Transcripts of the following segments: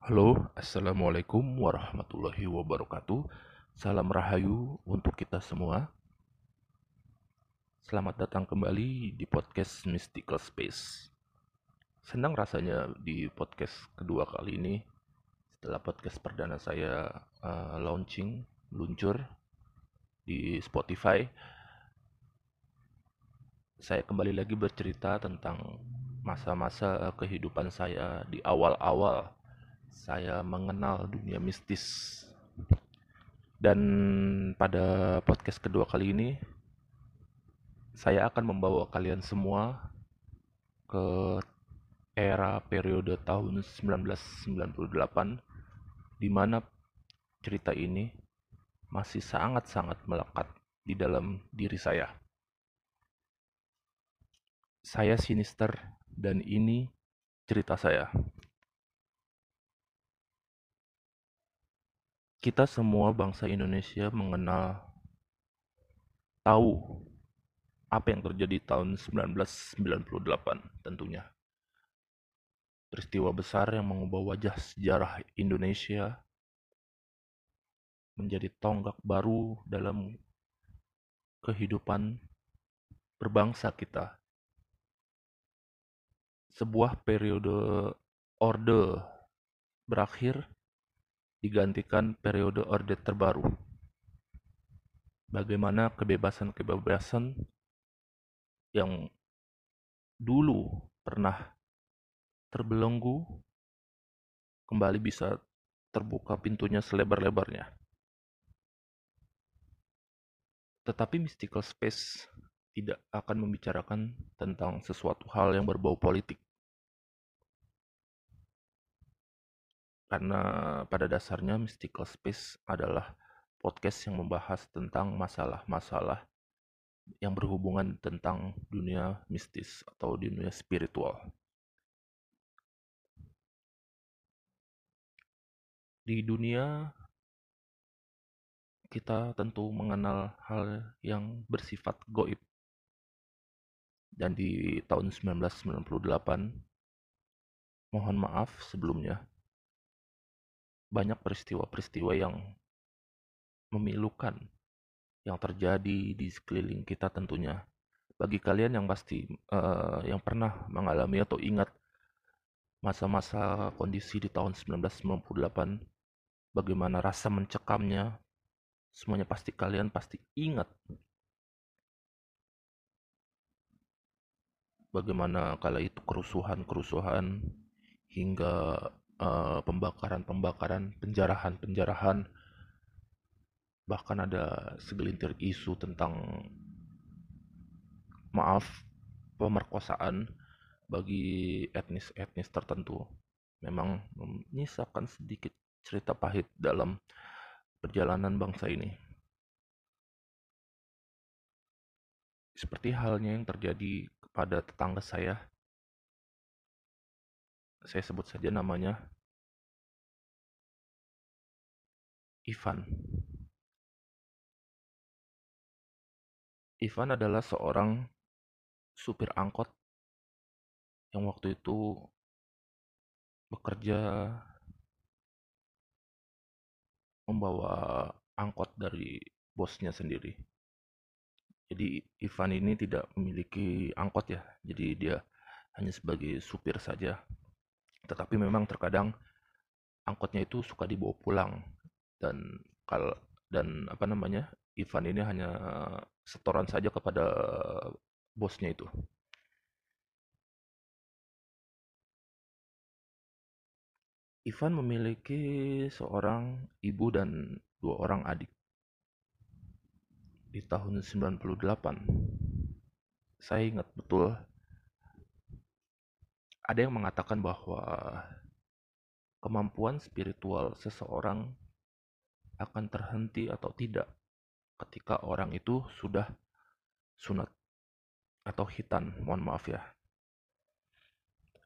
Halo, Assalamualaikum warahmatullahi wabarakatuh. Salam rahayu untuk kita semua. Selamat datang kembali di podcast Mystical Space. Senang rasanya di podcast kedua kali ini setelah podcast perdana saya uh, launching, luncur di Spotify. Saya kembali lagi bercerita tentang masa-masa kehidupan saya di awal-awal saya mengenal dunia mistis. Dan pada podcast kedua kali ini, saya akan membawa kalian semua ke era periode tahun 1998, di mana cerita ini masih sangat-sangat melekat di dalam diri saya. Saya Sinister, dan ini cerita saya. Kita semua bangsa Indonesia mengenal tahu apa yang terjadi tahun 1998 tentunya. Peristiwa besar yang mengubah wajah sejarah Indonesia menjadi tonggak baru dalam kehidupan berbangsa kita. Sebuah periode orde berakhir digantikan periode Orde terbaru. Bagaimana kebebasan-kebebasan yang dulu pernah terbelenggu kembali bisa terbuka pintunya selebar-lebarnya. Tetapi mystical space tidak akan membicarakan tentang sesuatu hal yang berbau politik. Karena pada dasarnya Mystical Space adalah podcast yang membahas tentang masalah-masalah yang berhubungan tentang dunia mistis atau dunia spiritual. Di dunia kita tentu mengenal hal yang bersifat goib. Dan di tahun 1998, mohon maaf sebelumnya, banyak peristiwa-peristiwa yang memilukan yang terjadi di sekeliling kita tentunya. Bagi kalian yang pasti uh, yang pernah mengalami atau ingat masa-masa kondisi di tahun 1998 bagaimana rasa mencekamnya semuanya pasti kalian pasti ingat bagaimana kala itu kerusuhan-kerusuhan hingga Eh, pembakaran-pembakaran, penjarahan-penjarahan, bahkan ada segelintir isu tentang maaf pemerkosaan bagi etnis-etnis tertentu. Memang menyisakan sedikit cerita pahit dalam perjalanan bangsa ini. Seperti halnya yang terjadi kepada tetangga saya saya sebut saja namanya Ivan. Ivan adalah seorang supir angkot yang waktu itu bekerja membawa angkot dari bosnya sendiri. Jadi Ivan ini tidak memiliki angkot ya, jadi dia hanya sebagai supir saja tetapi memang terkadang angkotnya itu suka dibawa pulang dan kal dan apa namanya Ivan ini hanya setoran saja kepada bosnya itu. Ivan memiliki seorang ibu dan dua orang adik. Di tahun 98, saya ingat betul ada yang mengatakan bahwa kemampuan spiritual seseorang akan terhenti atau tidak ketika orang itu sudah sunat atau hitan, mohon maaf ya.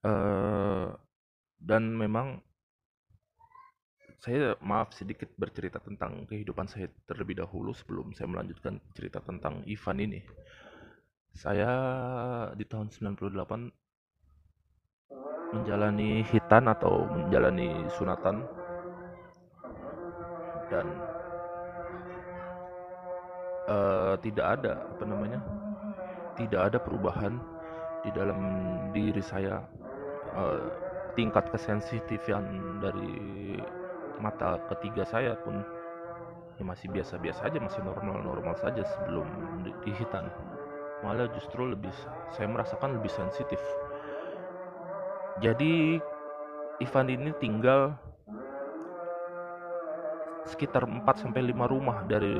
Uh, dan memang saya maaf sedikit bercerita tentang kehidupan saya terlebih dahulu sebelum saya melanjutkan cerita tentang Ivan ini. Saya di tahun 98 menjalani hitan atau menjalani sunatan. Dan uh, tidak ada apa namanya tidak ada perubahan di dalam diri saya. Uh, tingkat kesensitifan dari mata ketiga saya pun ya masih biasa-biasa aja masih normal-normal saja sebelum dihitan malah justru lebih saya merasakan lebih sensitif jadi Ivan ini tinggal sekitar 4 sampai 5 rumah dari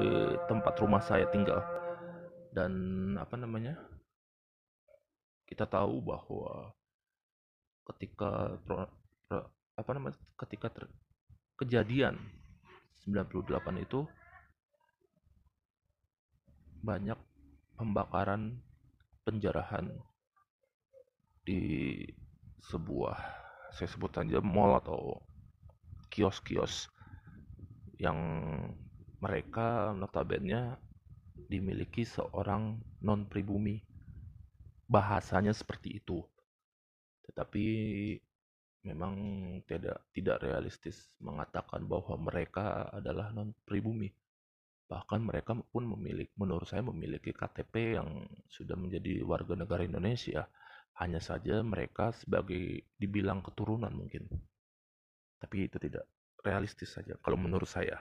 tempat rumah saya tinggal. Dan apa namanya? Kita tahu bahwa ketika pro, pro, apa namanya? ketika ter, kejadian 98 itu banyak pembakaran penjarahan di sebuah saya sebut saja mall atau kios-kios yang mereka notabene dimiliki seorang non pribumi. Bahasanya seperti itu. Tetapi memang tidak tidak realistis mengatakan bahwa mereka adalah non pribumi. Bahkan mereka pun memiliki menurut saya memiliki KTP yang sudah menjadi warga negara Indonesia hanya saja mereka sebagai dibilang keturunan mungkin. Tapi itu tidak realistis saja kalau menurut saya.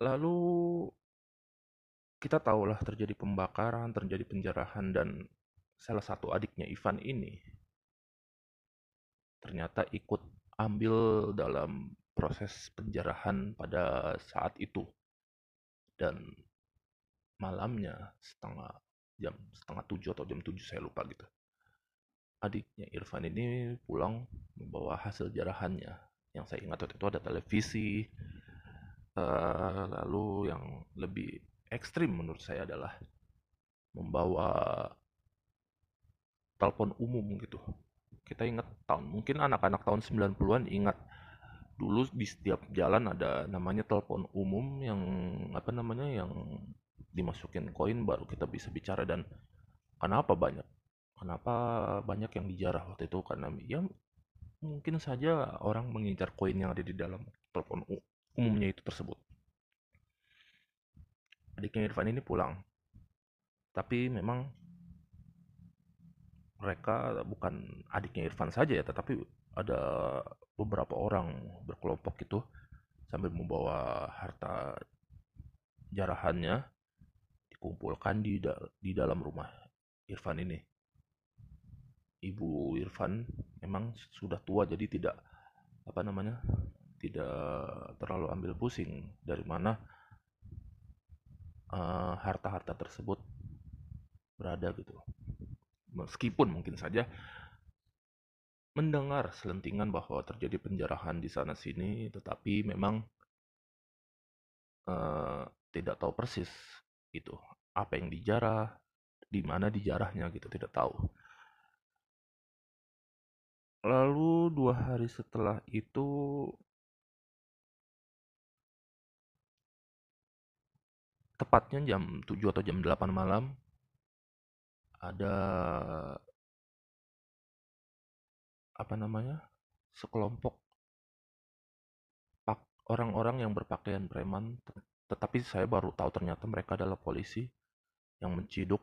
Lalu kita tahulah terjadi pembakaran, terjadi penjarahan dan salah satu adiknya Ivan ini ternyata ikut ambil dalam proses penjarahan pada saat itu. Dan malamnya setengah jam setengah tujuh atau jam tujuh saya lupa gitu. Adiknya Irfan ini pulang membawa hasil jarahannya. Yang saya ingat waktu itu ada televisi uh, lalu yang lebih ekstrim menurut saya adalah membawa telepon umum gitu. Kita ingat tahun mungkin anak-anak tahun 90-an ingat dulu di setiap jalan ada namanya telepon umum yang apa namanya yang dimasukin koin baru kita bisa bicara dan kenapa banyak kenapa banyak yang dijarah waktu itu? Karena ya mungkin saja orang mengincar koin yang ada di dalam telepon umumnya itu tersebut. Adiknya Irfan ini pulang. Tapi memang mereka bukan adiknya Irfan saja ya tetapi ada beberapa orang berkelompok itu sambil membawa harta jarahannya dikumpulkan di da di dalam rumah Irfan ini. Ibu Irfan memang sudah tua jadi tidak apa namanya tidak terlalu ambil pusing dari mana eh, harta-harta uh, tersebut berada gitu. Meskipun mungkin saja mendengar selentingan bahwa terjadi penjarahan di sana sini, tetapi memang uh, tidak tahu persis gitu. Apa yang dijarah di mana dijarahnya gitu tidak tahu. Lalu dua hari setelah itu tepatnya jam 7 atau jam 8 malam ada apa namanya sekelompok orang-orang yang berpakaian preman tetapi saya baru tahu ternyata mereka adalah polisi yang menciduk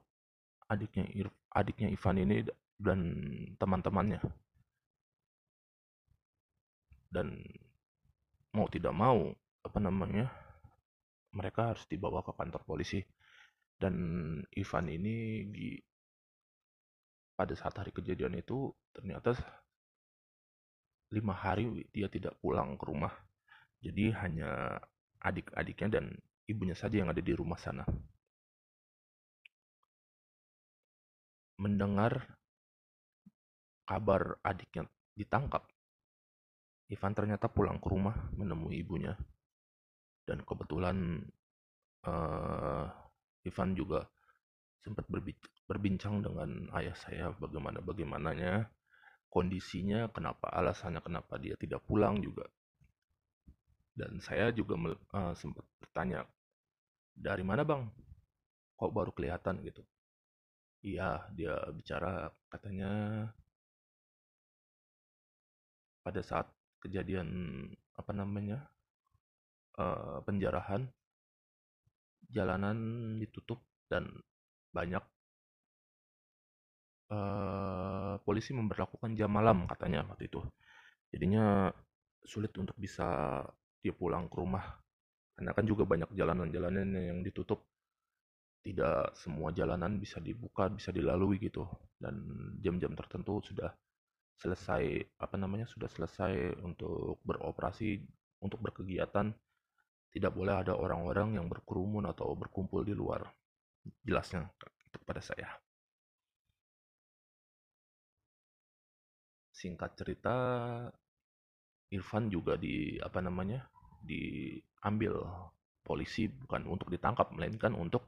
adiknya Ir adiknya Ivan ini dan teman-temannya. Dan mau tidak mau apa namanya mereka harus dibawa ke kantor polisi dan Ivan ini di pada saat hari kejadian itu ternyata lima hari dia tidak pulang ke rumah jadi hanya adik-adiknya dan ibunya saja yang ada di rumah sana. Mendengar kabar adiknya ditangkap, Ivan ternyata pulang ke rumah menemui ibunya. Dan kebetulan uh, Ivan juga sempat berbincang dengan ayah saya bagaimana bagaimananya kondisinya, kenapa alasannya kenapa dia tidak pulang juga dan saya juga uh, sempat bertanya dari mana bang? Kok baru kelihatan? Gitu. Iya, dia bicara katanya pada saat kejadian apa namanya uh, penjarahan jalanan ditutup dan banyak uh, polisi memperlakukan jam malam katanya waktu itu. Jadinya sulit untuk bisa dia pulang ke rumah. Karena kan juga banyak jalanan-jalanan yang ditutup. Tidak semua jalanan bisa dibuka bisa dilalui gitu. Dan jam-jam tertentu sudah selesai apa namanya sudah selesai untuk beroperasi untuk berkegiatan. Tidak boleh ada orang-orang yang berkerumun atau berkumpul di luar. Jelasnya kepada saya. Singkat cerita Irfan juga di apa namanya diambil polisi bukan untuk ditangkap melainkan untuk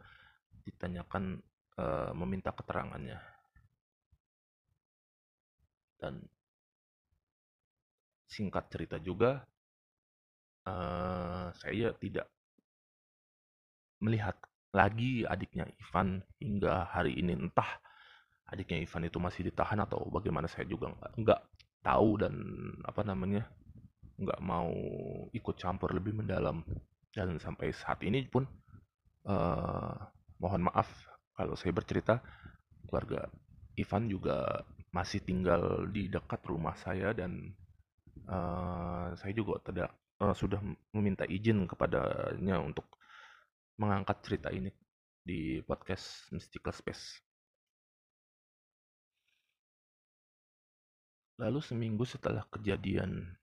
ditanyakan e, meminta keterangannya. Dan singkat cerita juga e, saya tidak melihat lagi adiknya Ivan hingga hari ini. Entah adiknya Ivan itu masih ditahan atau bagaimana saya juga nggak nggak tahu dan apa namanya nggak mau ikut campur lebih mendalam dan sampai saat ini pun uh, mohon maaf kalau saya bercerita keluarga Ivan juga masih tinggal di dekat rumah saya dan uh, saya juga tidak uh, sudah meminta izin kepadanya untuk mengangkat cerita ini di podcast Mystical Space. Lalu seminggu setelah kejadian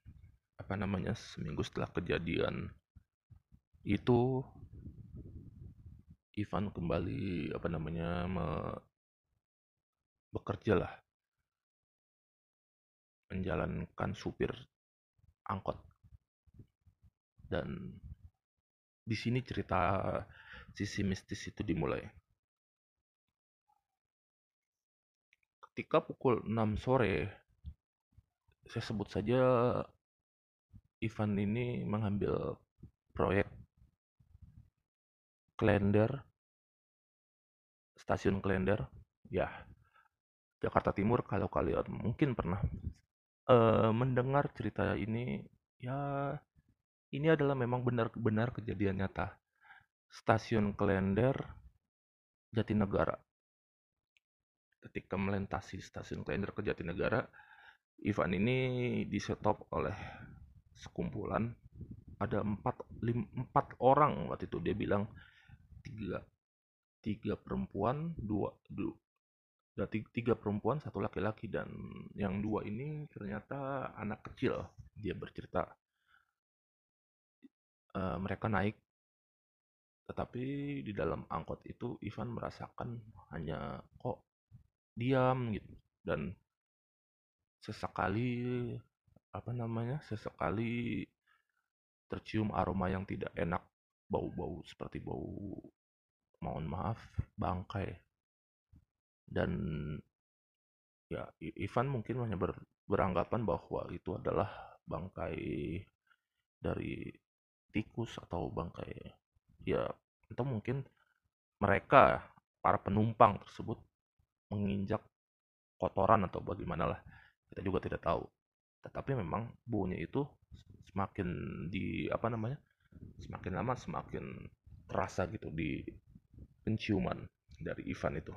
apa namanya seminggu setelah kejadian itu Ivan kembali apa namanya me, bekerja lah. Menjalankan supir angkot. Dan di sini cerita sisi mistis itu dimulai. Ketika pukul 6 sore saya sebut saja Ivan ini mengambil proyek Klender, stasiun Klender, ya Jakarta Timur. Kalau kalian mungkin pernah uh, mendengar cerita ini, ya ini adalah memang benar-benar kejadian nyata. Stasiun Klender, Jatinegara. Ketika melintasi stasiun Klender ke Jatinegara, Ivan ini disetop oleh sekumpulan ada empat lim, empat orang waktu itu. Dia bilang tiga tiga perempuan dua dua tiga, tiga perempuan satu laki-laki dan yang dua ini ternyata anak kecil. Dia bercerita uh, mereka naik tetapi di dalam angkot itu Ivan merasakan hanya kok diam gitu. Dan sesekali apa namanya sesekali tercium aroma yang tidak enak bau-bau seperti bau mohon maaf bangkai. Dan ya Ivan mungkin hanya ber, beranggapan bahwa itu adalah bangkai dari tikus atau bangkai ya atau mungkin mereka para penumpang tersebut menginjak kotoran atau bagaimana lah kita juga tidak tahu tetapi memang baunya itu semakin di apa namanya semakin lama semakin terasa gitu di penciuman dari Ivan itu.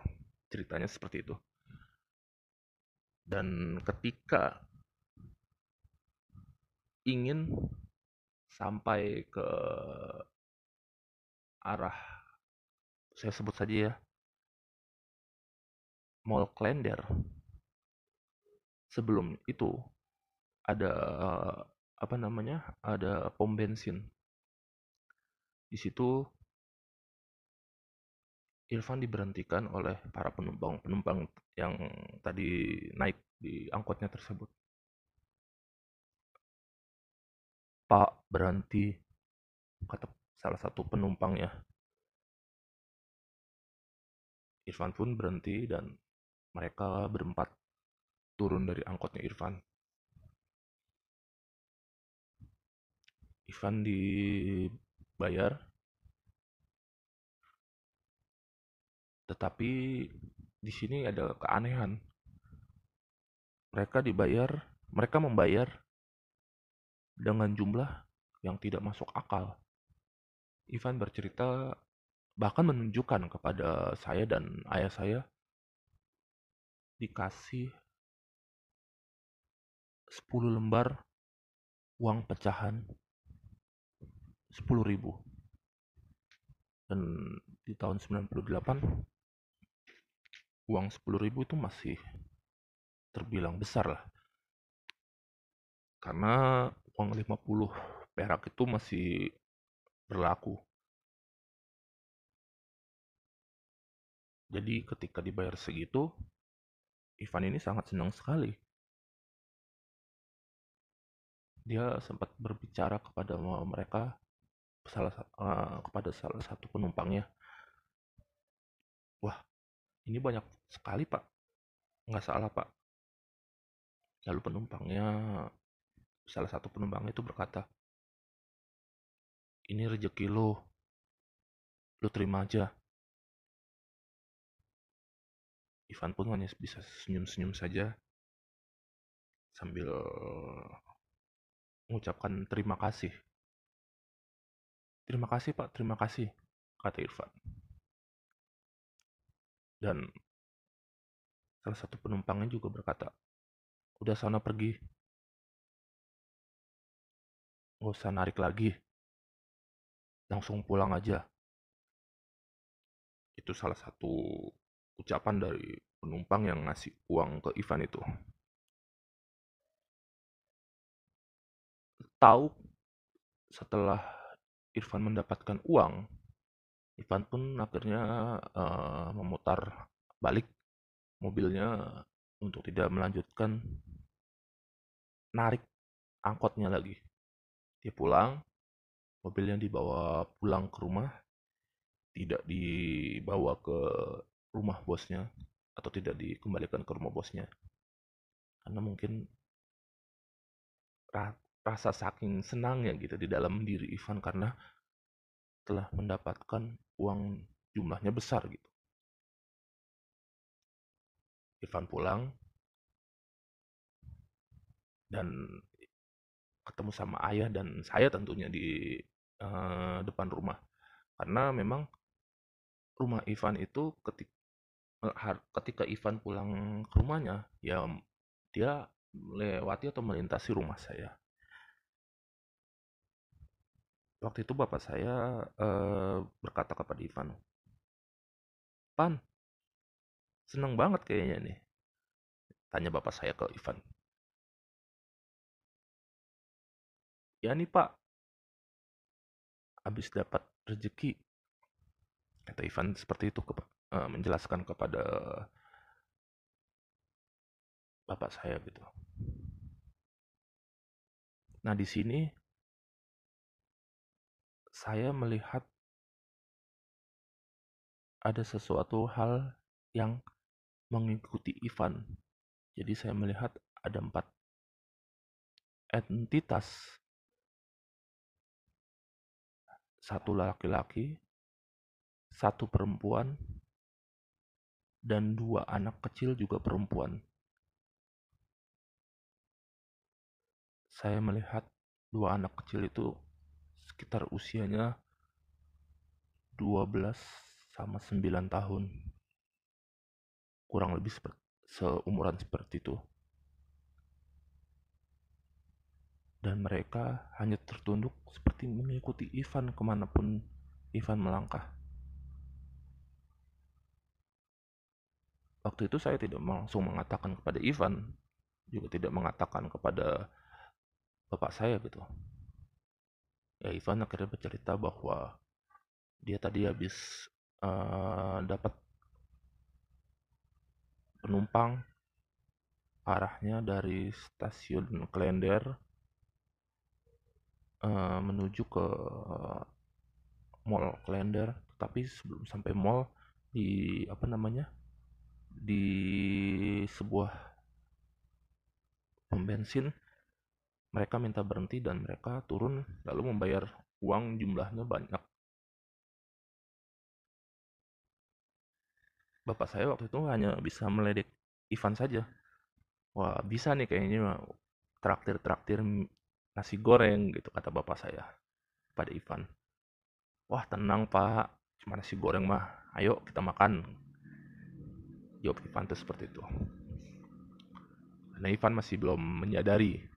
Ceritanya seperti itu. Dan ketika ingin sampai ke arah saya sebut saja ya Mall Klender sebelum itu ada apa namanya ada pom bensin di situ Irfan diberhentikan oleh para penumpang-penumpang yang tadi naik di angkotnya tersebut. Pak berhenti, kata salah satu penumpangnya. Irfan pun berhenti dan mereka berempat turun dari angkotnya Irfan. Ivan dibayar tetapi di sini ada keanehan. Mereka dibayar, mereka membayar dengan jumlah yang tidak masuk akal. Ivan bercerita bahkan menunjukkan kepada saya dan ayah saya dikasih 10 lembar uang pecahan 10 ribu. Dan di tahun 98 uang 10 ribu itu masih terbilang besar lah. Karena uang 50 perak itu masih berlaku. Jadi ketika dibayar segitu Ivan ini sangat senang sekali. Dia sempat berbicara kepada mereka salah uh, kepada salah satu penumpangnya. Wah, ini banyak sekali pak. Nggak salah pak. Lalu penumpangnya, salah satu penumpangnya itu berkata, ini rezeki lo, lo terima aja. Ivan pun hanya bisa senyum-senyum saja sambil mengucapkan terima kasih. Terima kasih Pak, terima kasih, kata Irfan. Dan salah satu penumpangnya juga berkata, udah sana pergi. Nggak usah narik lagi. Langsung pulang aja. Itu salah satu ucapan dari penumpang yang ngasih uang ke Ivan itu. Tahu setelah Irfan mendapatkan uang, Ivan pun akhirnya uh, memutar balik mobilnya untuk tidak melanjutkan narik angkotnya lagi. Dia pulang, mobilnya dibawa pulang ke rumah, tidak dibawa ke rumah bosnya atau tidak dikembalikan ke rumah bosnya karena mungkin rasa saking senangnya gitu di dalam diri Ivan karena telah mendapatkan uang jumlahnya besar gitu. Ivan pulang dan ketemu sama ayah dan saya tentunya di uh, depan rumah karena memang rumah Ivan itu ketika ketika Ivan pulang ke rumahnya, ya dia melewati atau melintasi rumah saya. Waktu itu bapak saya uh, berkata kepada Ivan, "Pan, seneng banget kayaknya nih." Tanya bapak saya ke Ivan. "Ya nih, Pak. Habis dapat rezeki." Kata Ivan seperti itu ke uh, menjelaskan kepada bapak saya gitu. Nah, di sini saya melihat ada sesuatu hal yang mengikuti Ivan. Jadi saya melihat ada empat entitas. Satu laki-laki, satu perempuan, dan dua anak kecil juga perempuan. Saya melihat dua anak kecil itu sekitar usianya 12 sama 9 tahun. Kurang lebih seperti, seumuran seperti itu. Dan mereka hanya tertunduk seperti mengikuti Ivan ke mana pun Ivan melangkah. waktu itu saya tidak langsung mengatakan kepada Ivan juga tidak mengatakan kepada bapak saya gitu ya Ivan akhirnya bercerita bahwa dia tadi habis uh, dapat penumpang arahnya dari stasiun Klender uh, menuju ke mall Klender. Tapi sebelum sampai mall di apa namanya di sebuah pom bensin mereka minta berhenti dan mereka turun lalu membayar uang jumlahnya banyak bapak saya waktu itu hanya bisa meledek Ivan saja. Wah, bisa nih kayaknya traktir-traktir nasi goreng gitu kata bapak saya pada Ivan. Wah, tenang pak, cuma nasi goreng mah. Ayo kita makan. Jawab Ivan itu seperti itu. Karena Ivan masih belum menyadari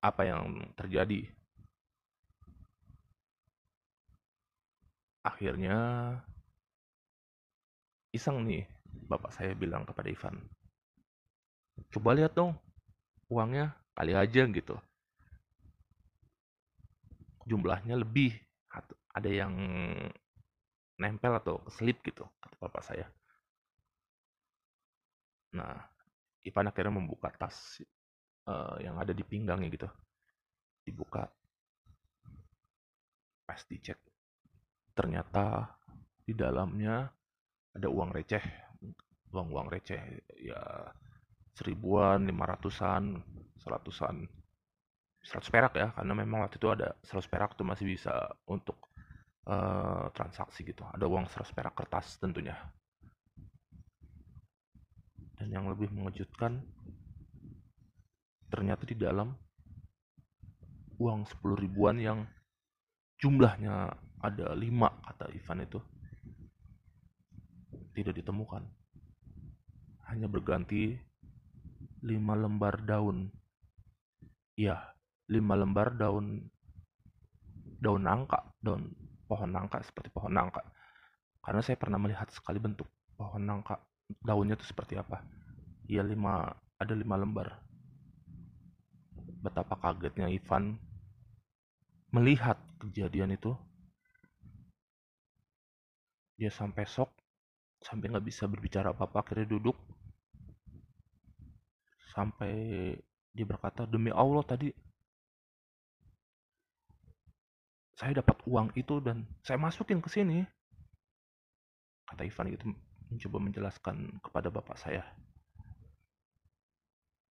apa yang terjadi. Akhirnya iseng nih bapak saya bilang kepada Ivan coba lihat dong uangnya kali aja gitu jumlahnya lebih ada yang nempel atau keselip gitu kata bapak saya nah Ivan akhirnya membuka tas uh, yang ada di pinggangnya gitu. Dibuka. Pas dicek ternyata di dalamnya ada uang receh. Uang-uang receh ya seribuan lima ratusan seratusan seratus perak ya karena memang waktu itu ada seratus perak tuh masih bisa untuk uh, transaksi gitu. Ada uang seratus perak kertas tentunya. Dan yang lebih mengejutkan ternyata di dalam uang sepuluh ribuan yang jumlahnya ada lima kata Ivan itu tidak ditemukan. Hanya berganti lima lembar daun. Iya, lima lembar daun daun nangka, daun pohon nangka seperti pohon nangka. Karena saya pernah melihat sekali bentuk pohon nangka, daunnya itu seperti apa. Iya, lima ada lima lembar. Betapa kagetnya Ivan melihat kejadian itu. Dia sampai sok sampai nggak bisa berbicara apa-apa akhirnya duduk. Sampai dia berkata demi Allah tadi saya dapat uang itu dan saya masukin ke sini. Kata Ivan itu mencoba menjelaskan kepada bapak saya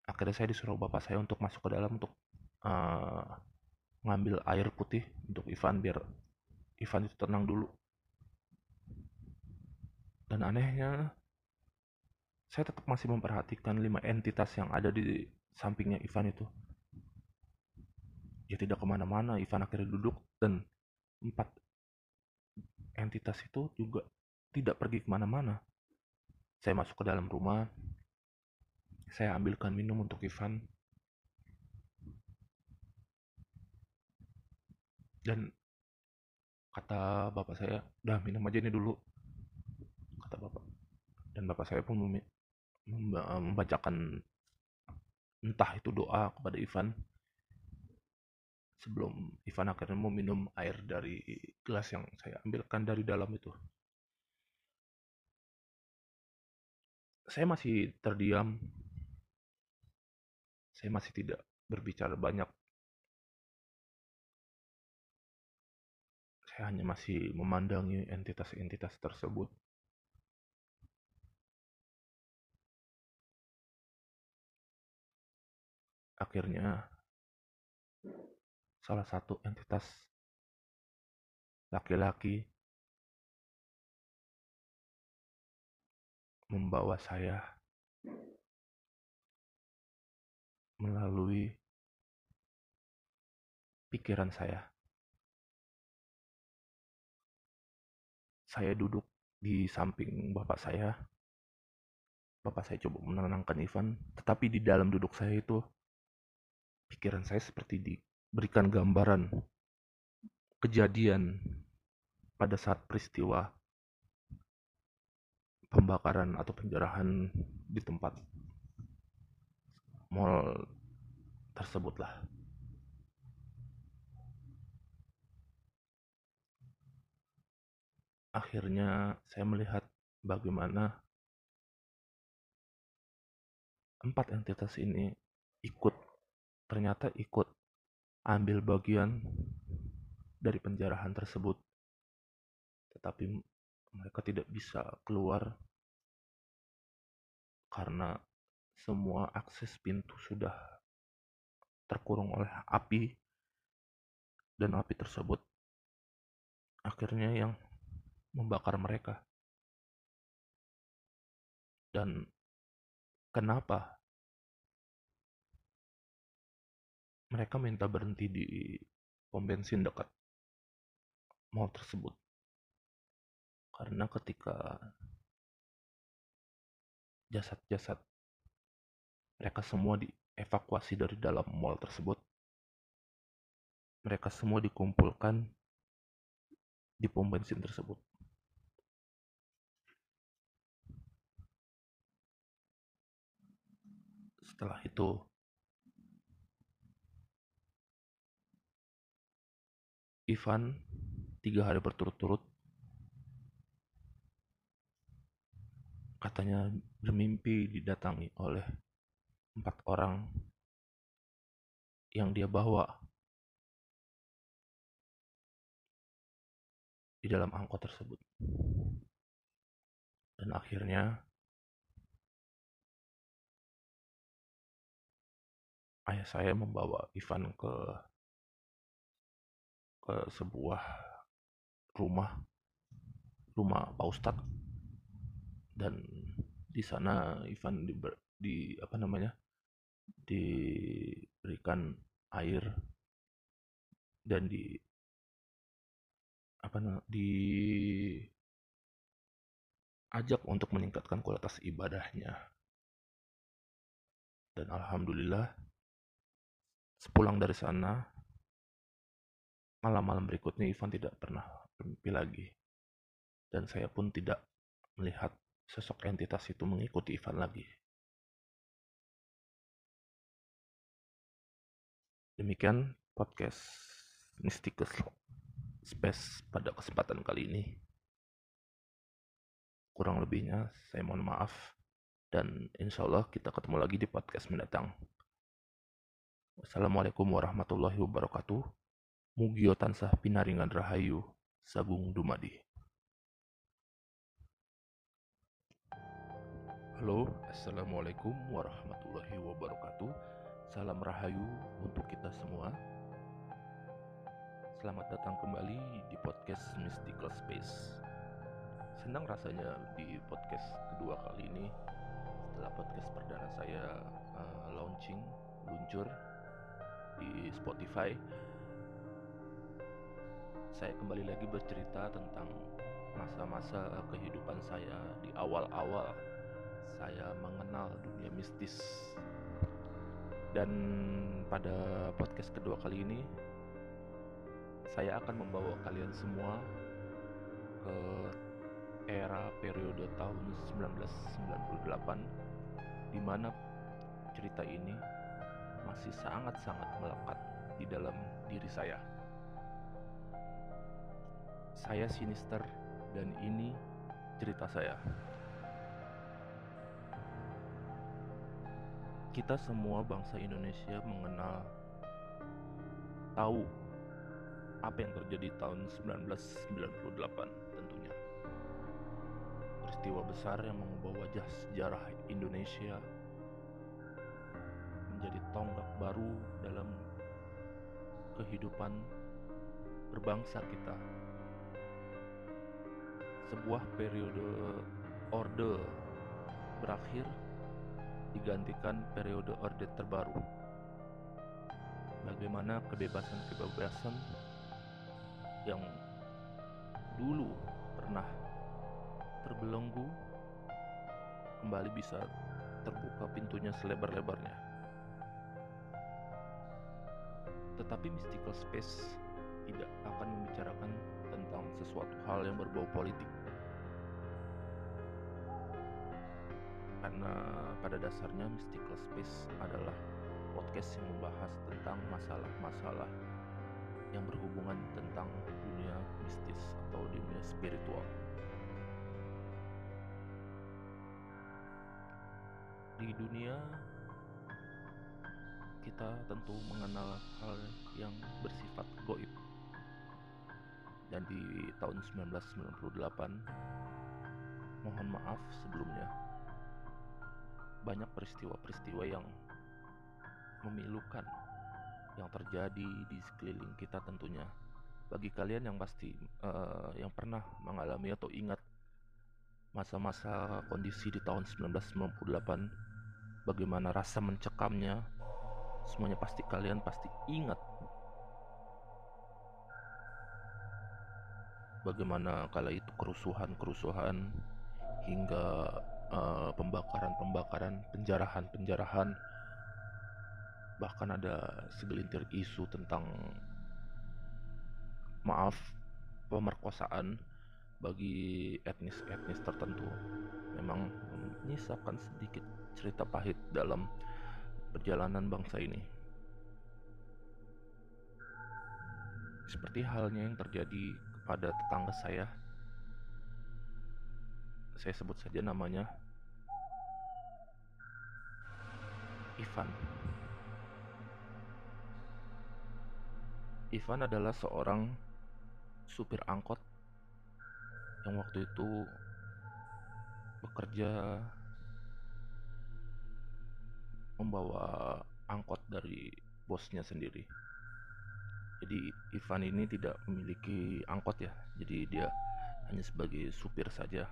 akhirnya saya disuruh bapak saya untuk masuk ke dalam untuk uh, ngambil air putih untuk Ivan biar Ivan itu tenang dulu dan anehnya, saya tetap masih memperhatikan lima entitas yang ada di sampingnya Ivan itu. Dia tidak ke mana-mana, Ivan akhirnya duduk dan empat entitas itu juga tidak pergi ke mana-mana. Saya masuk ke dalam rumah, saya ambilkan minum untuk Ivan, dan kata bapak saya, udah minum aja ini dulu kata bapak dan bapak saya pun membacakan entah itu doa kepada Ivan sebelum Ivan akhirnya mau minum air dari gelas yang saya ambilkan dari dalam itu. Saya masih terdiam. Saya masih tidak berbicara banyak. Saya hanya masih memandangi entitas-entitas tersebut. akhirnya salah satu entitas laki-laki membawa saya melalui pikiran saya. Saya duduk di samping bapak saya. Bapak saya coba menenangkan Ivan, tetapi di dalam duduk saya itu pikiran saya seperti diberikan gambaran kejadian pada saat peristiwa pembakaran atau penjarahan di tempat mall tersebutlah. Akhirnya saya melihat bagaimana empat entitas ini ikut ternyata ikut ambil bagian dari penjarahan tersebut. Tetapi mereka tidak bisa keluar karena semua akses pintu sudah terkurung oleh api dan api tersebut akhirnya yang membakar mereka. Dan kenapa mereka minta berhenti di pom bensin dekat mall tersebut? Karena ketika jasad-jasad mereka semua dievakuasi dari dalam mall tersebut, mereka semua dikumpulkan di pom bensin tersebut. Setelah itu, Ivan tiga hari berturut-turut katanya bermimpi didatangi oleh empat orang yang dia bawa di dalam angkot tersebut. Dan akhirnya ayah saya membawa Ivan ke ke sebuah rumah rumah Pak Ustadz dan di sana Ivan di, di apa namanya diberikan air dan di apa namanya di ajak untuk meningkatkan kualitas ibadahnya dan alhamdulillah Sepulang dari sana, malam-malam berikutnya Ivan tidak pernah bermimpi lagi. Dan saya pun tidak melihat sosok entitas itu mengikuti Ivan lagi. Demikian podcast Mysticus Space pada kesempatan kali ini. Kurang lebihnya saya mohon maaf dan insya Allah kita ketemu lagi di podcast mendatang. Wassalamualaikum warahmatullahi wabarakatuh. Mugio tansah pinaringan rahayu sagung dumadi. Halo, Assalamualaikum warahmatullahi wabarakatuh. Salam rahayu untuk kita semua. Selamat datang kembali di podcast Mystical Space. Senang rasanya di podcast kedua kali ini setelah podcast perdana saya uh, launching, luncur di Spotify saya kembali lagi bercerita tentang masa-masa kehidupan saya di awal-awal saya mengenal dunia mistis dan pada podcast kedua kali ini saya akan membawa kalian semua ke era periode tahun 1998 di mana cerita ini masih sangat-sangat melekat di dalam diri saya. Saya sinister dan ini cerita saya. Kita semua bangsa Indonesia mengenal tahu apa yang terjadi tahun 1998 tentunya. Peristiwa besar yang mengubah wajah sejarah Indonesia menjadi tonggak baru dalam kehidupan berbangsa kita. Sebuah periode orde berakhir digantikan periode orde terbaru. Bagaimana kebebasan-kebebasan yang dulu pernah terbelenggu kembali bisa terbuka pintunya selebar-lebarnya. Tetapi mystical space tidak akan membicarakan tentang sesuatu hal yang berbau politik. Karena pada dasarnya mystical space adalah podcast yang membahas tentang masalah-masalah yang berhubungan tentang dunia mistis atau dunia spiritual. Di dunia kita tentu mengenal hal yang bersifat goib. Dan di tahun 1998, mohon maaf sebelumnya, banyak peristiwa-peristiwa yang memilukan yang terjadi di sekeliling kita tentunya. Bagi kalian yang pasti uh, yang pernah mengalami atau ingat masa-masa kondisi di tahun 1998 bagaimana rasa mencekamnya semuanya pasti kalian pasti ingat bagaimana kala itu kerusuhan-kerusuhan hingga uh, pembakaran-pembakaran, penjarahan-penjarahan bahkan ada segelintir isu tentang maaf pemerkosaan bagi etnis-etnis tertentu memang menyisakan sedikit cerita pahit dalam perjalanan bangsa ini. Seperti halnya yang terjadi kepada tetangga saya. Saya sebut saja namanya Ivan. Ivan adalah seorang supir angkot yang waktu itu bekerja membawa angkot dari bosnya sendiri. Jadi Ivan ini tidak memiliki angkot ya, jadi dia hanya sebagai supir saja.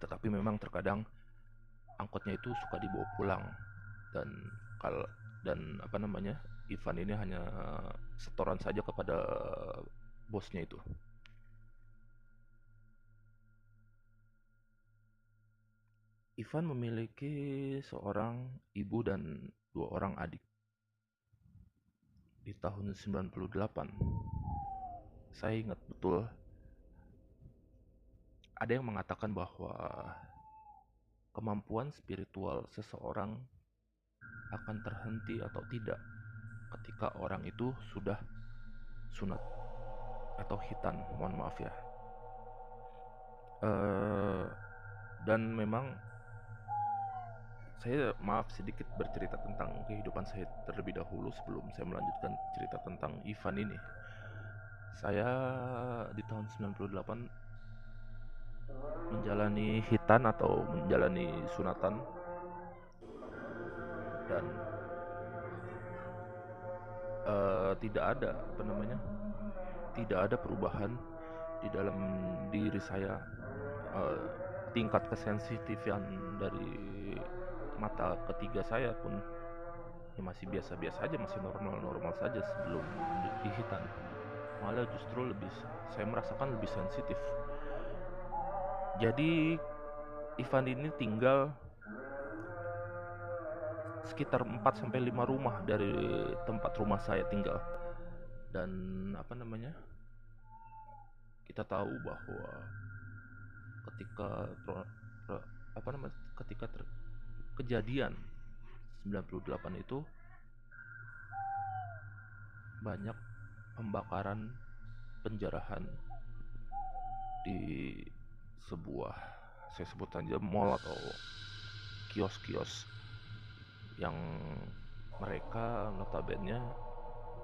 Tetapi memang terkadang angkotnya itu suka dibawa pulang dan kal dan apa namanya Ivan ini hanya setoran saja kepada bosnya itu. Ivan memiliki seorang ibu dan dua orang adik. Di tahun 98, saya ingat betul ada yang mengatakan bahwa kemampuan spiritual seseorang akan terhenti atau tidak ketika orang itu sudah sunat atau hitan, mohon maaf ya. Uh, dan memang saya maaf sedikit bercerita tentang kehidupan saya terlebih dahulu sebelum saya melanjutkan cerita tentang Ivan ini. Saya di tahun 98 menjalani hitan atau menjalani sunatan. Dan uh, tidak ada apa namanya tidak ada perubahan di dalam diri saya uh, tingkat kesensitifan dari mata ketiga saya pun ya masih biasa-biasa aja masih normal-normal saja sebelum dihitan malah justru lebih saya merasakan lebih sensitif jadi Ivan ini tinggal sekitar 4 sampai 5 rumah dari tempat rumah saya tinggal. Dan apa namanya? Kita tahu bahwa ketika apa namanya? Ketika ter, kejadian 98 itu banyak pembakaran penjarahan di sebuah saya sebut saja mall atau kios-kios yang mereka notabene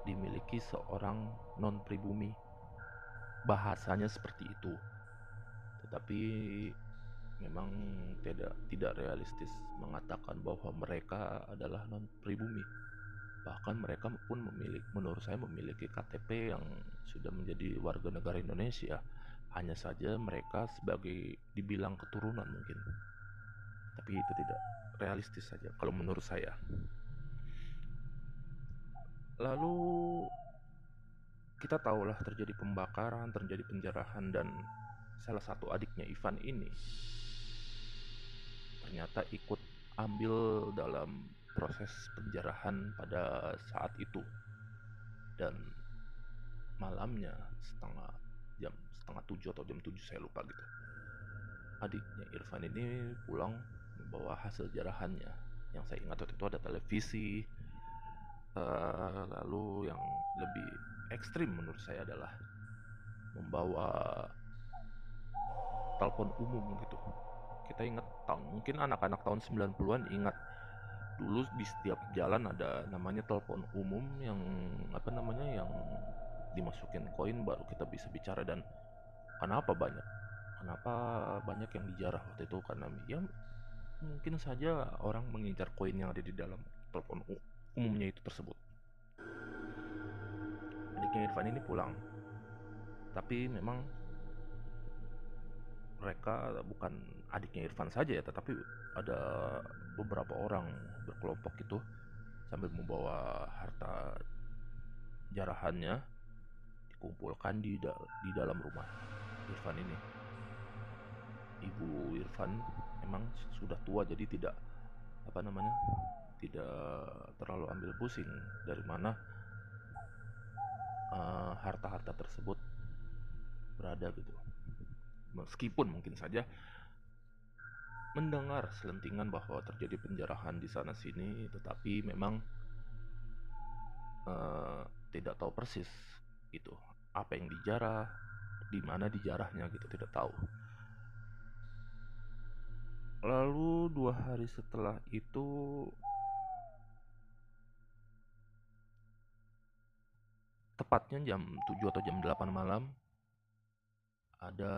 dimiliki seorang non pribumi bahasanya seperti itu. Tetapi memang tidak tidak realistis mengatakan bahwa mereka adalah non pribumi bahkan mereka pun memiliki menurut saya memiliki KTP yang sudah menjadi warga negara Indonesia hanya saja mereka sebagai dibilang keturunan mungkin. Tapi itu tidak realistis saja kalau menurut saya. Lalu kita tahulah terjadi pembakaran terjadi penjarahan dan salah satu adiknya Ivan ini ternyata ikut ambil dalam proses penjarahan pada saat itu. Dan malamnya setengah jam setengah tujuh atau jam tujuh saya lupa gitu. Adiknya Irfan ini pulang membawa hasil jarahannya. Yang saya ingat waktu itu ada televisi. Uh, lalu yang lebih ekstrim menurut saya adalah membawa telepon umum gitu. Kita ingat tahun mungkin anak-anak tahun 90-an ingat. Dulu di setiap jalan ada namanya telepon umum yang apa namanya yang dimasukin koin baru kita bisa bicara. Dan kenapa banyak? Kenapa banyak yang dijarah waktu itu? Karena ya mungkin saja orang mengincar koin yang ada di dalam telepon umumnya itu tersebut. Adiknya Irfan ini pulang. Tapi memang mereka bukan adiknya Irfan saja ya tetapi ada beberapa orang berkelompok itu sambil membawa harta jarahannya dikumpulkan di da di dalam rumah Irfan ini. Ibu Irfan memang sudah tua jadi tidak apa namanya tidak terlalu ambil pusing dari mana eh, harta-harta uh, tersebut berada gitu. Meskipun mungkin saja mendengar selentingan bahwa terjadi penjarahan di sana sini tetapi memang uh, tidak tahu persis itu apa yang dijarah di mana dijarahnya gitu tidak tahu. Lalu dua hari setelah itu tepatnya jam 7 atau jam 8 malam ada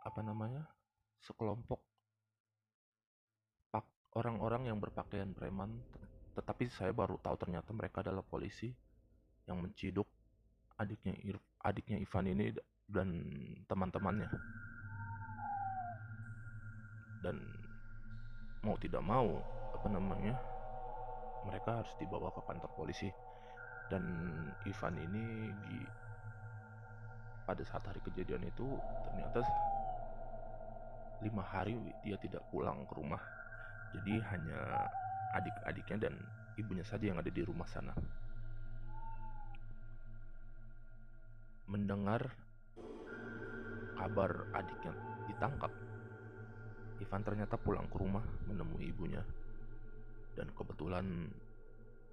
apa namanya sekelompok orang-orang yang berpakaian preman tetapi saya baru tahu ternyata mereka adalah polisi yang menciduk adiknya adiknya Ivan ini dan teman-temannya. Dan mau tidak mau apa namanya mereka harus dibawa ke kantor polisi. Dan Ivan ini di pada saat hari kejadian itu ternyata lima hari dia tidak pulang ke rumah. Jadi hanya adik-adiknya dan ibunya saja yang ada di rumah sana mendengar kabar adiknya ditangkap. Ivan ternyata pulang ke rumah menemui ibunya. Dan kebetulan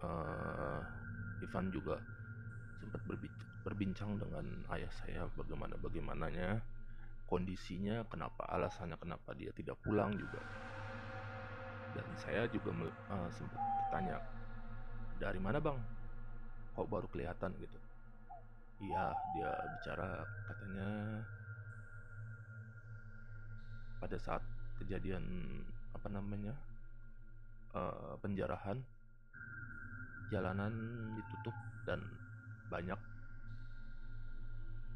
uh, Ivan juga sempat berbincang dengan ayah saya bagaimana bagaimananya kondisinya kenapa alasannya kenapa dia tidak pulang juga. Dan saya juga uh, sempat bertanya dari mana bang? Kok baru kelihatan? gitu iya dia bicara katanya pada saat kejadian apa namanya uh, penjarahan jalanan ditutup dan banyak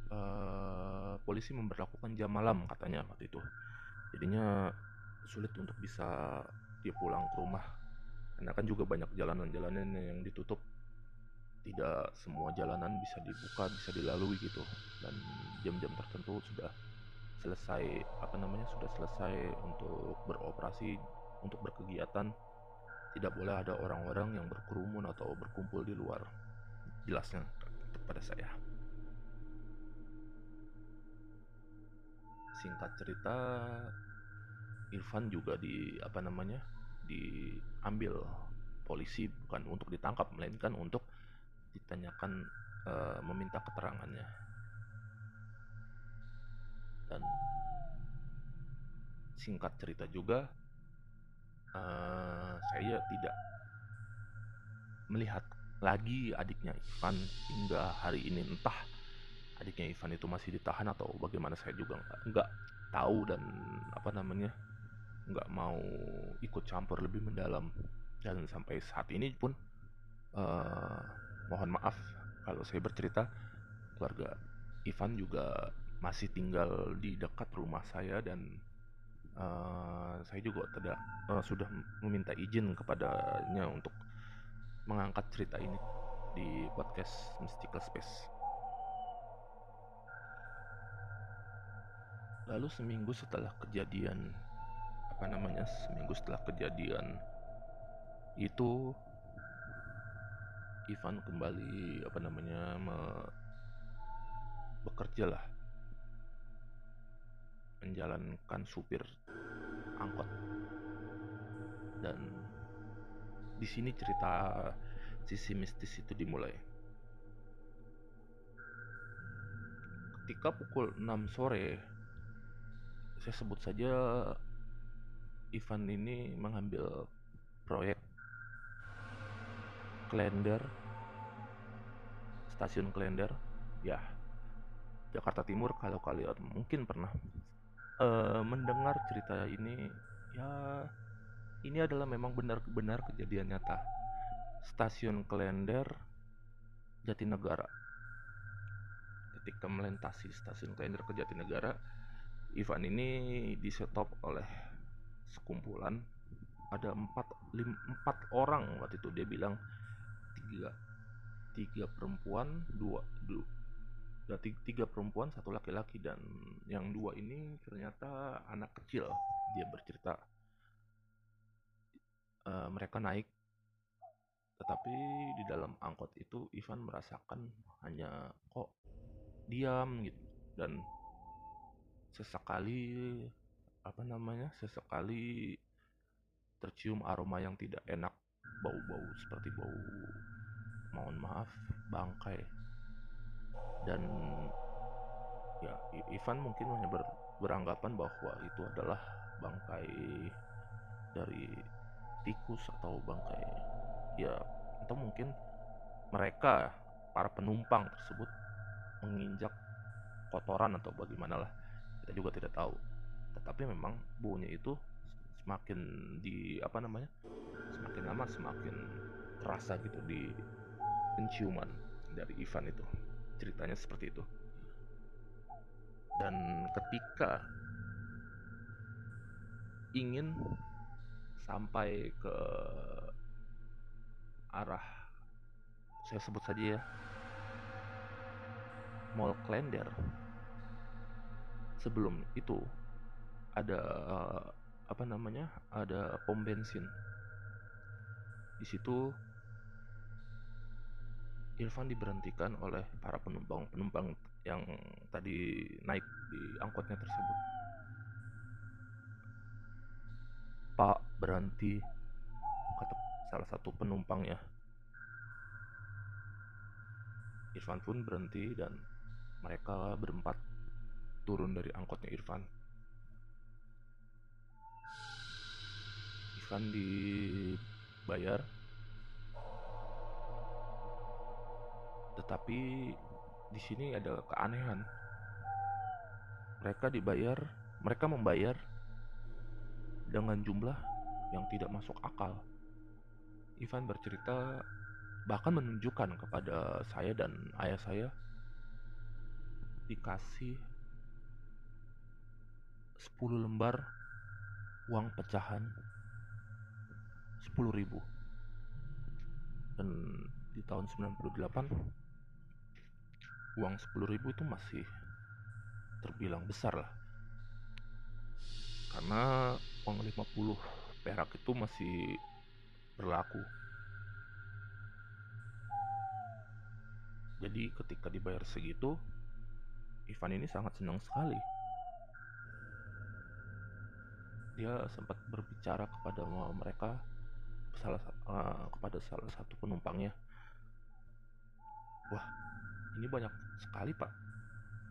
uh, polisi memperlakukan jam malam katanya waktu itu. Jadinya sulit untuk bisa dia pulang ke rumah. Karena kan juga banyak jalanan-jalanan yang ditutup tidak semua jalanan bisa dibuka bisa dilalui gitu. Dan jam-jam tertentu sudah selesai apa namanya sudah selesai untuk beroperasi untuk berkegiatan. Tidak boleh ada orang-orang yang berkerumun atau berkumpul di luar jelasnya kepada saya. Singkat cerita Irfan juga di apa namanya diambil polisi bukan untuk ditangkap melainkan untuk ditanyakan e, meminta keterangannya. Dan singkat cerita juga uh, saya tidak melihat lagi adiknya Ivan hingga hari ini. Entah adiknya Ivan itu masih ditahan atau bagaimana saya juga nggak tahu dan apa namanya nggak mau ikut campur lebih mendalam. Dan sampai saat ini pun uh, mohon maaf kalau saya bercerita keluarga Ivan juga masih tinggal di dekat rumah saya dan uh, saya juga tidak uh, sudah meminta izin kepadanya untuk mengangkat cerita ini di podcast Mystical Space. Lalu seminggu setelah kejadian apa namanya seminggu setelah kejadian itu Ivan kembali apa namanya me, bekerja lah. Menjalankan supir angkot. Dan di sini cerita sisi mistis itu dimulai. Ketika pukul 6 sore saya sebut saja Ivan ini mengambil proyek Klender. Stasiun Klender. Ya Jakarta Timur kalau kalian mungkin pernah uh, mendengar cerita ini ya ini adalah memang benar-benar kejadian nyata. Stasiun Klender Jatinegara. Ketika melintasi stasiun Klender ke Jatinegara. Ivan ini disetop oleh sekumpulan. Ada empat lim, empat orang waktu itu dia bilang tiga. Perempuan dua dua tiga, tiga perempuan satu laki-laki dan yang dua ini ternyata anak kecil. Dia bercerita uh, mereka naik tetapi di dalam angkot itu Ivan merasakan hanya kok diam? gitu. Dan sesekali apa namanya sesekali tercium aroma yang tidak enak bau-bau seperti bau mohon maaf bangkai. Dan ya Ivan mungkin hanya ber, beranggapan bahwa itu adalah bangkai dari tikus atau bangkai ya atau mungkin mereka para penumpang tersebut menginjak kotoran atau bagaimana lah kita juga tidak tahu. Tetapi memang baunya itu semakin di apa namanya semakin lama semakin terasa gitu di penciuman dari Ivan itu. Ceritanya seperti itu. Dan ketika ingin sampai ke arah saya sebut saja ya Mall Klender sebelum itu ada apa namanya ada pom bensin. Di situ Irfan diberhentikan oleh para penumpang-penumpang yang tadi naik di angkotnya tersebut. Pak berhenti kata salah satu penumpangnya. Irfan pun berhenti dan mereka berempat turun dari angkotnya Irfan. Irfan dibayar tetapi di sini ada keanehan. Mereka dibayar mereka membayar dengan jumlah yang tidak masuk akal. Ivan bercerita bahkan menunjukkan kepada saya dan ayah saya dikasih 10 lembar uang pecahan 10 ribu. Dan di tahun 98 uang 10 ribu itu masih terbilang besar lah. Karena uang 50 perak itu masih berlaku. Jadi ketika dibayar segitu Ivan ini sangat senang sekali. Dia sempat berbicara kepada mereka salah uh, kepada salah satu penumpangnya. Wah ini banyak sekali pak.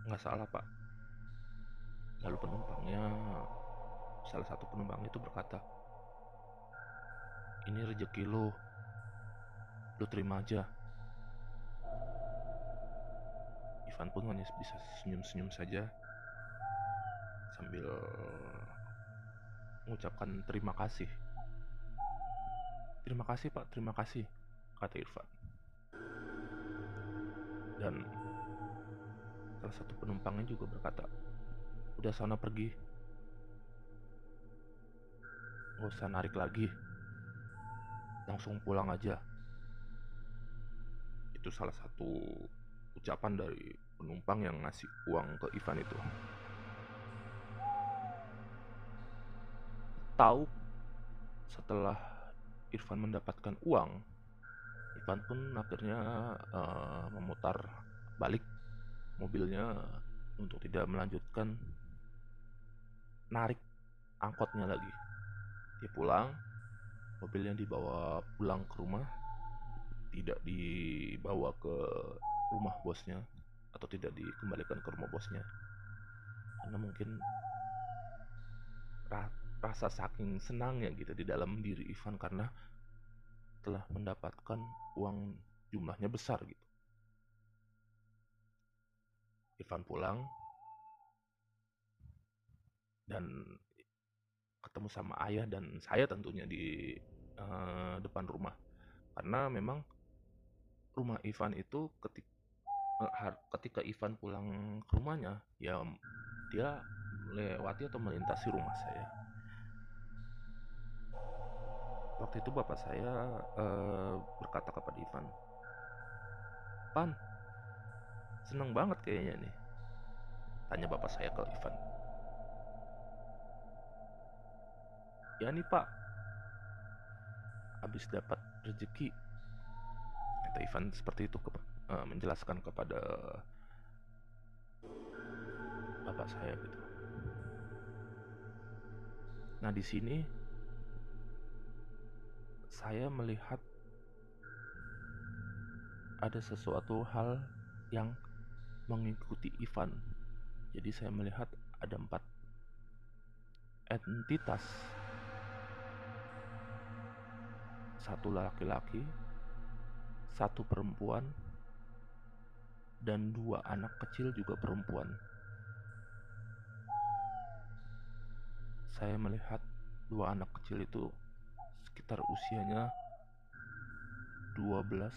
Nggak salah pak. Lalu penumpangnya salah satu penumpang itu berkata ini rezeki lo lo terima aja. Ivan pun hanya bisa senyum-senyum saja sambil mengucapkan terima kasih. Terima kasih pak, terima kasih, kata Irfan. Dan salah satu penumpangnya juga berkata, udah sana pergi. Gak usah narik lagi. Langsung pulang aja. Itu salah satu ucapan dari penumpang yang ngasih uang ke Ivan itu. tahu setelah Irfan mendapatkan uang, Irfan pun akhirnya uh, memutar balik mobilnya untuk tidak melanjutkan narik angkotnya lagi. Dia pulang, mobilnya dibawa pulang ke rumah, tidak dibawa ke rumah bosnya atau tidak dikembalikan ke rumah bosnya karena mungkin rasa saking senangnya gitu di dalam diri Ivan karena telah mendapatkan uang jumlahnya besar gitu. Ivan pulang dan ketemu sama ayah dan saya tentunya di uh, depan rumah karena memang rumah Ivan itu ketika ketika Ivan pulang ke rumahnya ya dia melewati atau melintasi rumah saya. Waktu itu bapak saya uh, berkata kepada Ivan, Pan, seneng banget kayaknya nih. Tanya bapak saya ke Ivan. Ya nih pak, habis dapat rezeki. Kata Ivan seperti itu ke, uh, menjelaskan kepada bapak saya gitu. Nah di sini saya melihat ada sesuatu hal yang mengikuti Ivan. Jadi saya melihat ada empat entitas. Satu laki-laki, satu perempuan, dan dua anak kecil juga perempuan. Saya melihat dua anak kecil itu sekitar usianya 12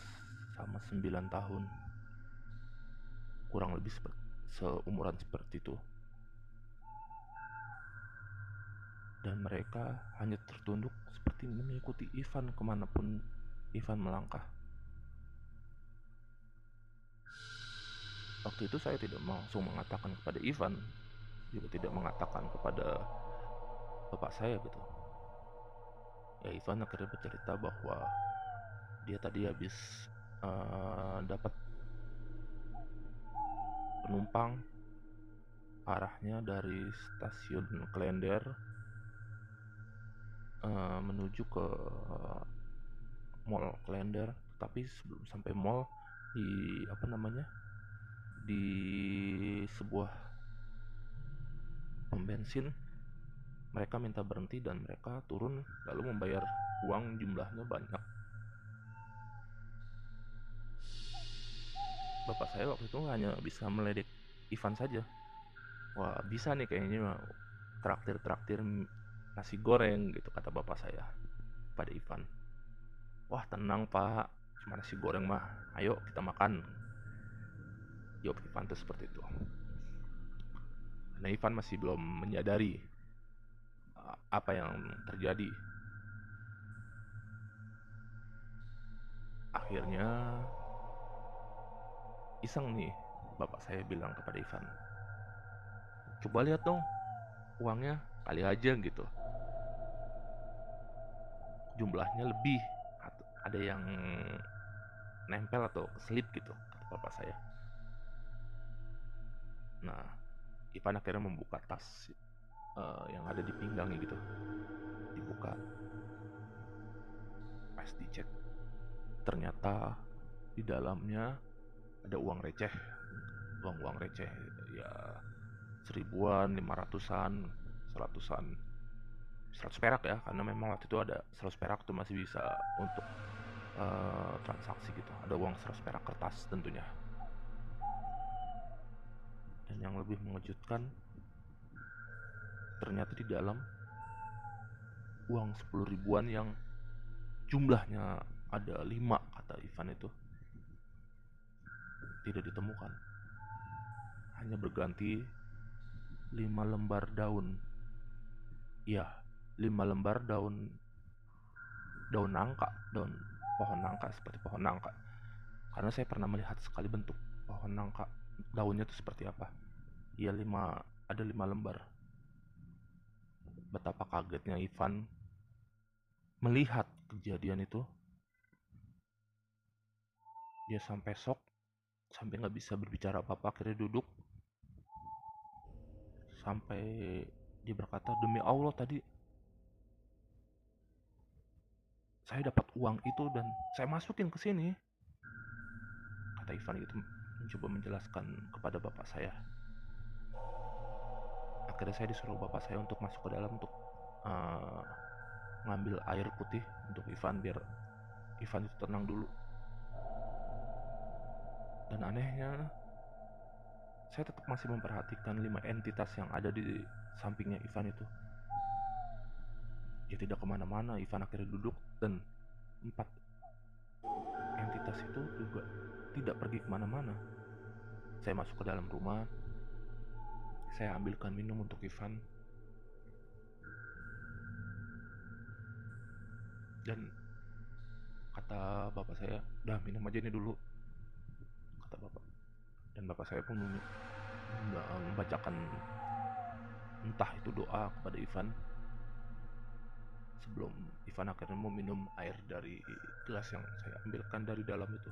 sama 9 tahun kurang lebih seumuran seperti itu. Dan mereka hanya tertunduk seperti mengikuti Ivan ke mana pun Ivan melangkah. Waktu itu saya tidak langsung mengatakan kepada Ivan juga tidak mengatakan kepada bapak saya gitu. Ya Ivan akhirnya bercerita bahwa dia tadi habis uh, dapat penumpang arahnya dari stasiun Klender uh, menuju ke mall Klender. Tapi sebelum sampai mall di apa namanya di sebuah pom bensin mereka minta berhenti dan mereka turun lalu membayar uang jumlahnya banyak bapak saya waktu itu hanya bisa meledek Ivan saja. Wah bisa nih kayaknya traktir-traktir nasi goreng gitu kata bapak saya pada Ivan. Wah tenang pak. Cuma nasi goreng mah ayo kita makan. Jawab Ivan tuh seperti itu. Karena Ivan masih belum menyadari apa yang terjadi. Akhirnya iseng nih bapak saya bilang kepada Ivan. Coba lihat dong uangnya kali aja gitu. Jumlahnya lebih ada yang nempel atau keselip gitu kata bapak saya. Nah Ivan akhirnya membuka tas uh, yang ada di pinggangnya gitu. Dibuka. Pas dicek ternyata di dalamnya ada uang receh. Uang-uang receh ya seribuan lima ratusan seratusan seratus perak ya karena memang waktu itu ada seratus perak tuh masih bisa untuk uh, transaksi gitu. Ada uang seratus perak kertas tentunya. Dan yang lebih mengejutkan ternyata di dalam uang sepuluh ribuan yang jumlahnya ada lima kata Ivan itu tidak ditemukan. Hanya berganti lima lembar daun. Iya, lima lembar daun daun nangka, daun pohon nangka seperti pohon nangka. Karena saya pernah melihat sekali bentuk pohon nangka, daunnya itu seperti apa. Iya lima, ada lima lembar. Betapa kagetnya Ivan melihat kejadian itu. Dia sampai sok sampai nggak bisa berbicara apa-apa akhirnya duduk. Sampai dia berkata demi Allah tadi saya dapat uang itu dan saya masukin ke sini. Kata Ivan itu mencoba menjelaskan kepada bapak saya. Akhirnya saya disuruh bapak saya untuk masuk ke dalam untuk uh, ngambil air putih untuk Ivan biar Ivan itu tenang dulu dan anehnya, saya tetap masih memperhatikan lima entitas yang ada di sampingnya Ivan itu. Dia tidak ke mana-mana, Ivan akhirnya duduk dan empat entitas itu juga tidak pergi ke mana-mana. Saya masuk ke dalam rumah, saya ambilkan minum untuk Ivan dan kata bapak saya udah minum aja ini dulu kata bapak. Dan bapak saya pun membacakan entah itu doa kepada Ivan. Sebelum Ivan akhirnya mau minum air dari gelas yang saya ambilkan dari dalam itu.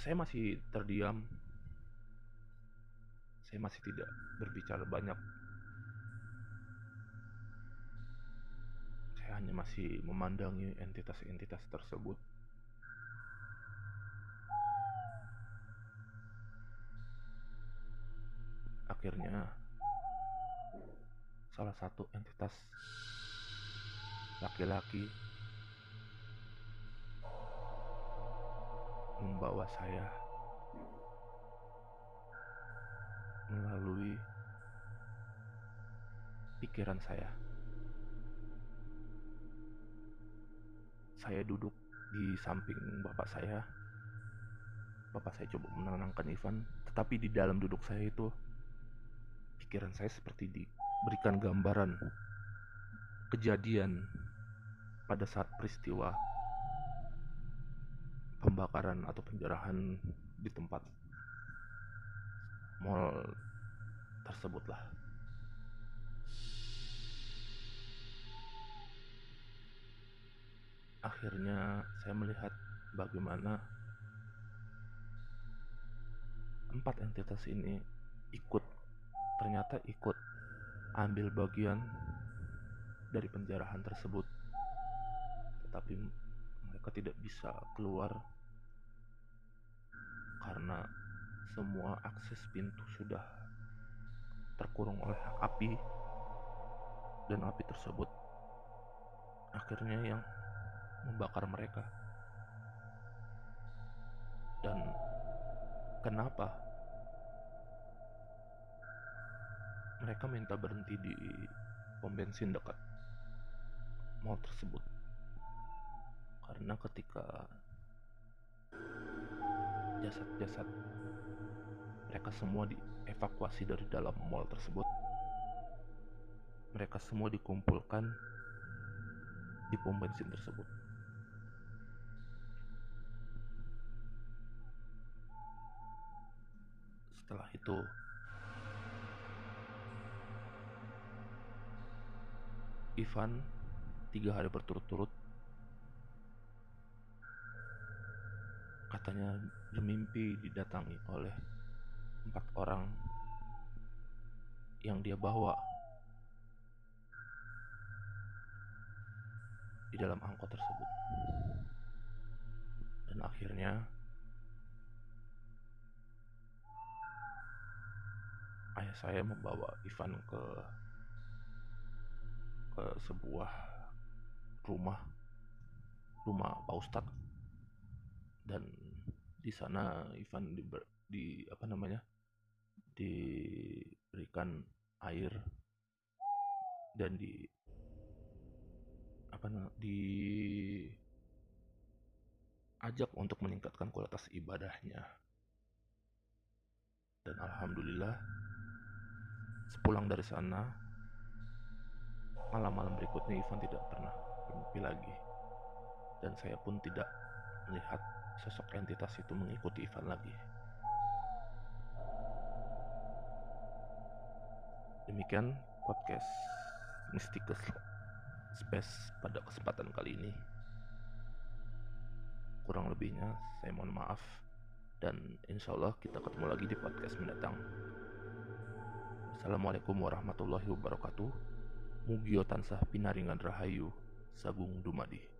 Saya masih terdiam. Saya masih tidak berbicara banyak. Saya hanya masih memandangi entitas-entitas tersebut akhirnya salah satu entitas laki-laki membawa saya melalui pikiran saya. Saya duduk di samping bapak saya. Bapak saya coba menenangkan Ivan, tetapi di dalam duduk saya itu pikiran saya seperti diberikan gambaran kejadian pada saat peristiwa pembakaran atau penjarahan di tempat mall tersebutlah. Akhirnya saya melihat bagaimana empat entitas ini ikut ternyata ikut ambil bagian dari penjarahan tersebut. Tetapi mereka tidak bisa keluar karena semua akses pintu sudah terkurung oleh api dan api tersebut. Akhirnya yang membakar mereka. Dan kenapa mereka minta berhenti di pom bensin dekat mall tersebut. Karena ketika jasad-jasad mereka semua dievakuasi dari dalam mall tersebut mereka semua dikumpulkan di pom bensin tersebut. Setelah itu Ivan tiga hari berturut-turut katanya bermimpi didatangi oleh empat orang yang dia bawa di dalam angkot tersebut. Dan akhirnya ayah saya membawa Ivan ke ke sebuah rumah rumah Pak Ustadz. Dan di sana Ivan di, di apa namanya diberikan air dan di apa namanya di ajak untuk meningkatkan kualitas ibadahnya. Dan alhamdulillah sepulang dari sana malam-malam berikutnya Ivan tidak pernah bermimpi lagi dan saya pun tidak melihat sosok entitas itu mengikuti Ivan lagi. Demikian podcast Mystical Space pada kesempatan kali ini. Kurang lebihnya saya mohon maaf dan insya Allah kita ketemu lagi di podcast mendatang. Assalamualaikum warahmatullahi wabarakatuh. Mugio tansah pinaringan rahayu sagung dumadi.